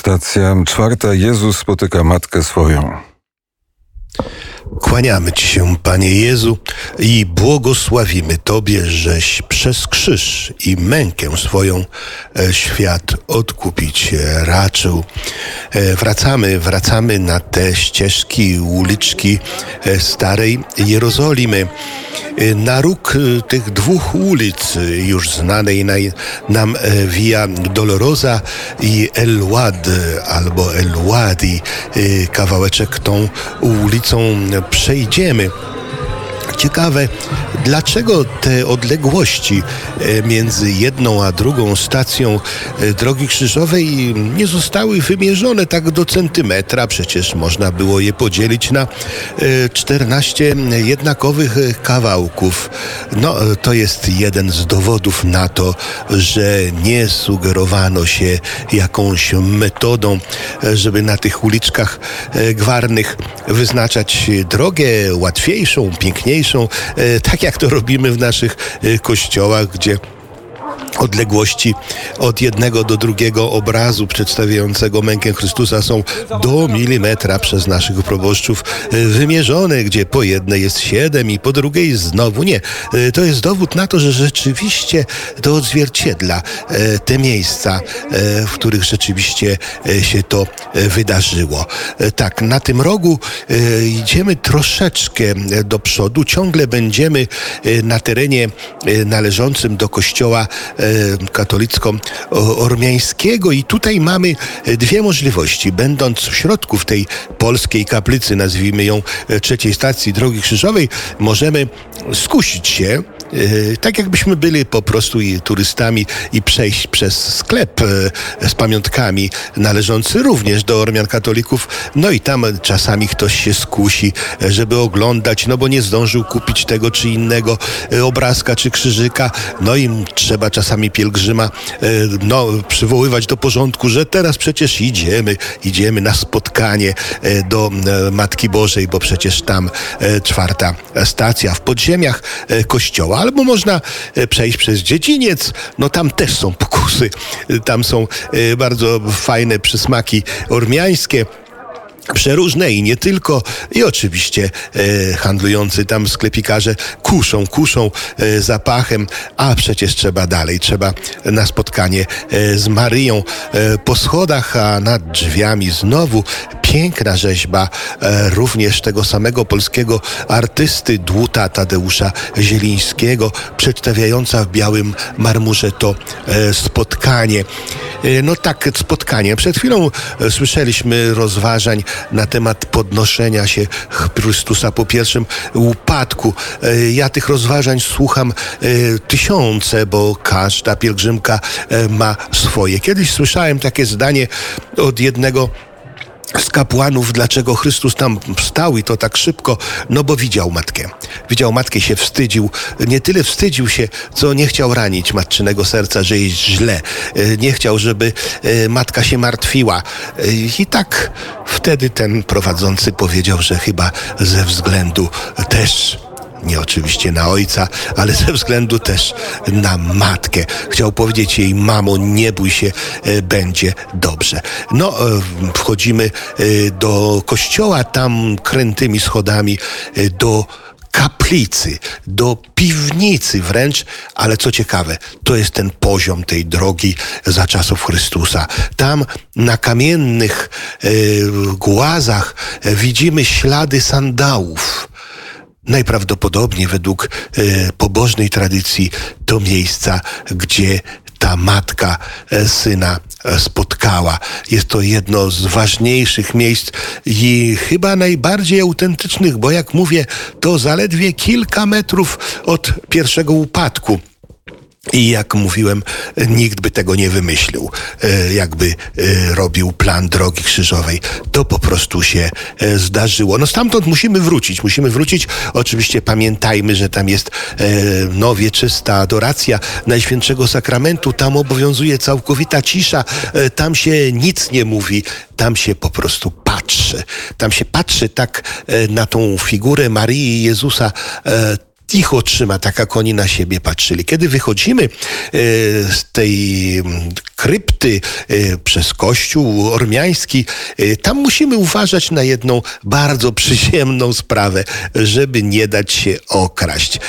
Stacja czwarta. Jezus spotyka matkę swoją. Kłaniamy Ci się, Panie Jezu, i błogosławimy Tobie, żeś przez krzyż i mękę swoją e, świat odkupić raczył. E, wracamy, wracamy na te ścieżki, uliczki e, starej Jerozolimy. Na róg tych dwóch ulic, już znanej nam Via Dolorosa i El Wad albo El Wadi, kawałeczek tą ulicą przejdziemy. Ciekawe, dlaczego te odległości e, między jedną a drugą stacją e, drogi krzyżowej nie zostały wymierzone tak do centymetra. Przecież można było je podzielić na 14 e, jednakowych kawałków. No, to jest jeden z dowodów na to, że nie sugerowano się jakąś metodą, żeby na tych uliczkach gwarnych wyznaczać drogę łatwiejszą, piękniejszą E, tak jak to robimy w naszych e, kościołach, gdzie odległości od jednego do drugiego obrazu przedstawiającego mękę Chrystusa są do milimetra przez naszych proboszczów e, wymierzone, gdzie po jednej jest siedem i po drugiej znowu nie. E, to jest dowód na to, że rzeczywiście to odzwierciedla e, te miejsca, w których rzeczywiście się to wydarzyło. Tak, na tym rogu idziemy troszeczkę do przodu, ciągle będziemy na terenie należącym do kościoła katolicko-ormiańskiego i tutaj mamy dwie możliwości. Będąc w środku w tej polskiej kaplicy, nazwijmy ją e, trzeciej stacji Drogi Krzyżowej, możemy skusić się E, tak jakbyśmy byli po prostu turystami i przejść przez sklep e, z pamiątkami należący również do Ormian katolików. No i tam czasami ktoś się skusi, e, żeby oglądać, no bo nie zdążył kupić tego czy innego obrazka czy krzyżyka. No i trzeba czasami pielgrzyma no, przywoływać do porządku, że teraz przecież idziemy, idziemy na spotkanie do Matki Bożej, bo przecież tam czwarta stacja w podziemiach kościoła albo można e, przejść przez dziedziniec, no tam też są pokusy, tam są e, bardzo fajne przysmaki ormiańskie przeróżne i nie tylko. I oczywiście e, handlujący tam sklepikarze kuszą, kuszą e, zapachem, a przecież trzeba dalej, trzeba na spotkanie e, z Maryją e, po schodach, a nad drzwiami znowu piękna rzeźba e, również tego samego polskiego artysty Dłuta Tadeusza Zielińskiego, przedstawiająca w białym marmurze to e, spotkanie. No tak, spotkanie. Przed chwilą słyszeliśmy rozważań na temat podnoszenia się Chrystusa po pierwszym upadku. E, ja tych rozważań słucham e, tysiące, bo każda pielgrzymka e, ma swoje. Kiedyś słyszałem takie zdanie od jednego z kapłanów, dlaczego Chrystus tam stał i to tak szybko, no bo widział matkę. Widział matkę, się wstydził. Nie tyle wstydził się, co nie chciał ranić matczynego serca, że jest źle. E, nie chciał, żeby e, matka się martwiła. E, I tak wtedy ten prowadzący powiedział, że chyba ze względu też nie oczywiście na ojca, ale ze względu też na matkę. Chciał powiedzieć jej, mamo, nie bój się, e, będzie dobrze. No, e, wchodzimy e, do kościoła, tam krętymi schodami do kaplicy, do piwnicy wręcz, ale co ciekawe, to jest ten poziom tej drogi za czasów Chrystusa. Tam na kamiennych głazach widzimy ślady sandałów najprawdopodobniej według e, pobożnej tradycji to miejsca, gdzie ta matka e, syna e, spotkała. Jest to jedno z ważniejszych miejsc i chyba najbardziej autentycznych, bo jak mówię, to zaledwie kilka metrów od pierwszego upadku. I jak mówiłem, nikt by tego nie wymyślił, e, jakby e, robił plan drogi krzyżowej. To po prostu się e, zdarzyło. No stamtąd musimy wrócić, musimy wrócić. Oczywiście pamiętajmy, że tam jest no, wieczysta adoracja Najświętszego Sakramentu, tam obowiązuje całkowita cisza, tam się nic nie mówi, tam się po prostu patrzy. Tam się patrzy tak na tą figurę Marii i Jezusa ich oczyma, tak jak oni na siebie patrzyli. Kiedy wychodzimy e, z tej mm, krypty e, przez kościół ormiański, e, tam musimy uważać na jedną bardzo przyziemną sprawę, żeby nie dać się okraść.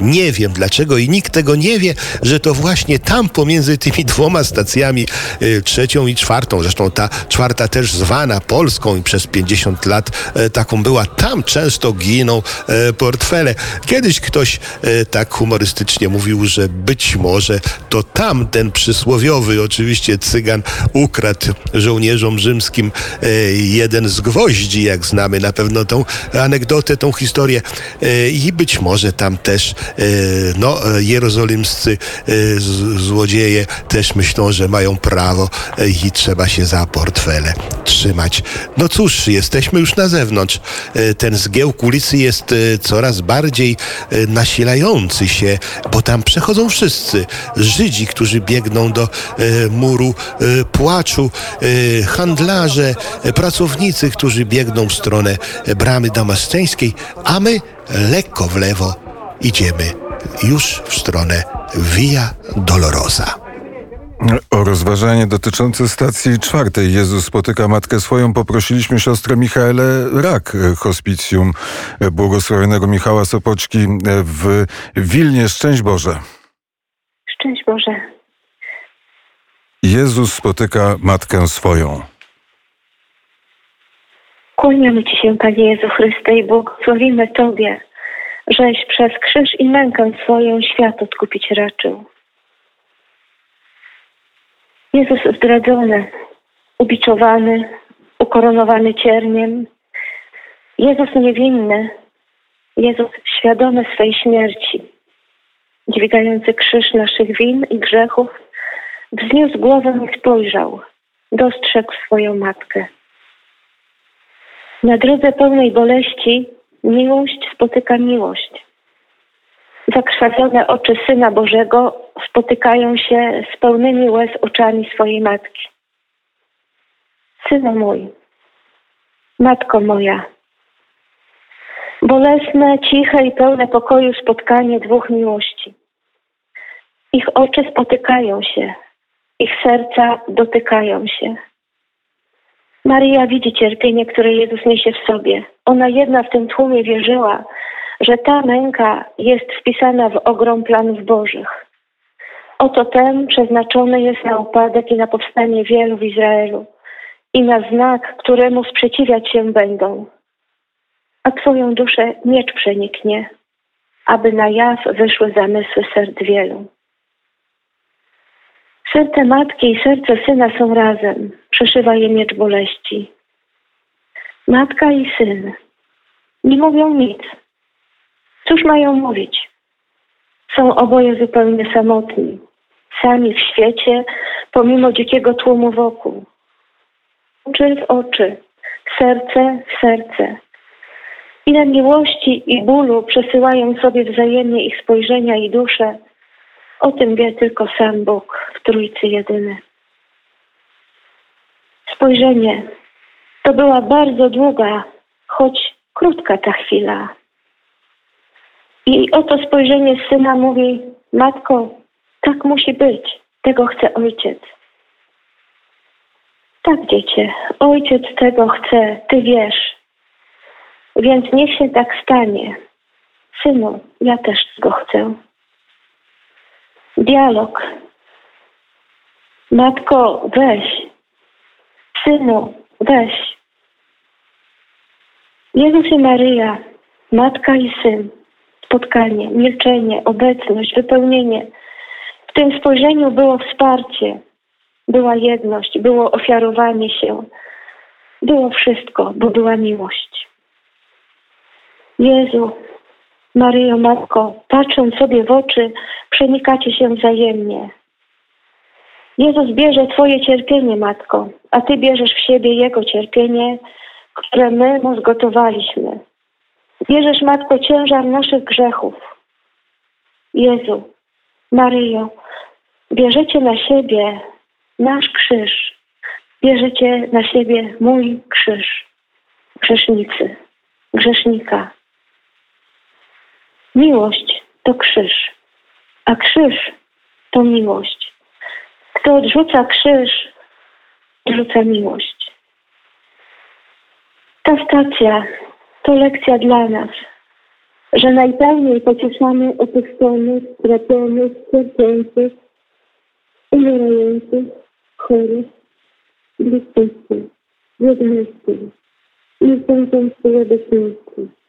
Nie wiem dlaczego i nikt tego nie wie, że to właśnie tam pomiędzy tymi dwoma stacjami, trzecią i czwartą, zresztą ta czwarta też zwana Polską i przez 50 lat taką była, tam często giną portfele. Kiedyś ktoś tak humorystycznie mówił, że być może to tam ten przysłowiowy oczywiście cygan ukradł żołnierzom rzymskim e, jeden z gwoździ, jak znamy na pewno tą anegdotę, tą historię e, i być może tam też e, no, jerozolimscy złodzieje też myślą, że mają prawo i trzeba się za portfele trzymać. No cóż, jesteśmy już na zewnątrz. Ten zgiełk ulicy jest coraz bardziej nasilający się, bo tam przechodzą wszyscy. Żydzi, którzy biegną do muru e, płaczu, e, handlarze, e, pracownicy, którzy biegną w stronę bramy damasceńskiej, a my lekko w lewo idziemy już w stronę Via Dolorosa. O rozważanie dotyczące stacji czwartej Jezus spotyka matkę swoją poprosiliśmy siostrę Michaelę Rak, hospicjum błogosławionego Michała Sopoczki w Wilnie. Szczęść Boże. Szczęść Boże. Jezus spotyka matkę swoją. Kłaniamy Ci się, Panie Jezu Chryste, i błogosławimy Tobie, żeś przez krzyż i mękę swoją świat odkupić raczył. Jezus zdradzony, ubiczowany, ukoronowany cierniem. Jezus niewinny, Jezus świadomy swej śmierci, dźwigający krzyż naszych win i grzechów, Wzniósł głowę i spojrzał. Dostrzegł swoją matkę. Na drodze pełnej boleści miłość spotyka miłość. Zakrwawione oczy Syna Bożego spotykają się z pełnymi łez oczami swojej matki. Synu mój, matko moja, bolesne, ciche i pełne pokoju spotkanie dwóch miłości. Ich oczy spotykają się, ich serca dotykają się. Maria widzi cierpienie, które Jezus niesie w sobie. Ona jedna w tym tłumie wierzyła, że ta męka jest wpisana w ogrom planów Bożych. Oto ten przeznaczony jest na upadek i na powstanie wielu w Izraelu i na znak, któremu sprzeciwiać się będą. A Twoją duszę miecz przeniknie, aby na jaw wyszły zamysły serc wielu. Serce matki i serce syna są razem. Przeszywa je miecz boleści. Matka i syn nie mówią nic. Cóż mają mówić? Są oboje zupełnie samotni, sami w świecie, pomimo dzikiego tłumu wokół. Oczy w oczy, serce w serce. Ile miłości i bólu przesyłają sobie wzajemnie ich spojrzenia i dusze, o tym wie tylko sam Bóg w Trójcy Jedyny. Spojrzenie to była bardzo długa, choć krótka ta chwila. I oto spojrzenie syna mówi: Matko, tak musi być, tego chce ojciec. Tak, dziecię, ojciec tego chce, ty wiesz. Więc niech się tak stanie. Synu, ja też tego chcę. Dialog. Matko, weź. Synu, weź. Jezus i Maryja, matka i syn. Spotkanie, milczenie, obecność, wypełnienie. W tym spojrzeniu było wsparcie, była jedność, było ofiarowanie się. Było wszystko, bo była miłość. Jezu, Maryjo, Matko, patrząc sobie w oczy, przenikacie się wzajemnie. Jezus bierze Twoje cierpienie, Matko, a Ty bierzesz w siebie Jego cierpienie, które my Mu zgotowaliśmy. Bierzesz, Matko, ciężar naszych grzechów. Jezu, Maryjo, bierzecie na siebie nasz krzyż. Bierzecie na siebie mój krzyż. Grzesznicy, grzesznika. Miłość to krzyż, a krzyż to miłość. Kto odrzuca krzyż, odrzuca miłość. Ta stacja to lekcja dla nas, że najpełniej pocieszamy opuszczonych, straconych, cierpiących, umierających, chorych, bliskości, jedności, niezbędności obecności.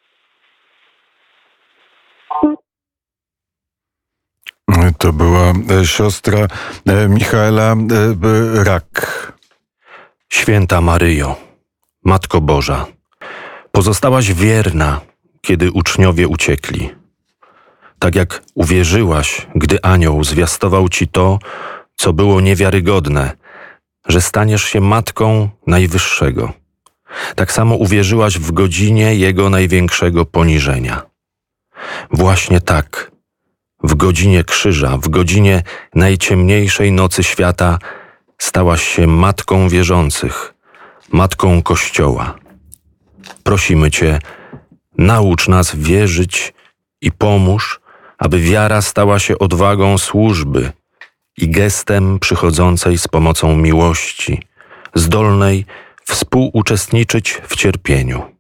To była e, siostra e, Michaela e, Rak. Święta Maryjo, Matko Boża, pozostałaś wierna, kiedy uczniowie uciekli. Tak jak uwierzyłaś, gdy anioł zwiastował ci to, co było niewiarygodne, że staniesz się matką Najwyższego. Tak samo uwierzyłaś w godzinie jego największego poniżenia. Właśnie tak, w godzinie krzyża, w godzinie najciemniejszej nocy świata, stałaś się matką wierzących, matką Kościoła. Prosimy Cię, naucz nas wierzyć i pomóż, aby wiara stała się odwagą służby i gestem przychodzącej z pomocą miłości, zdolnej współuczestniczyć w cierpieniu.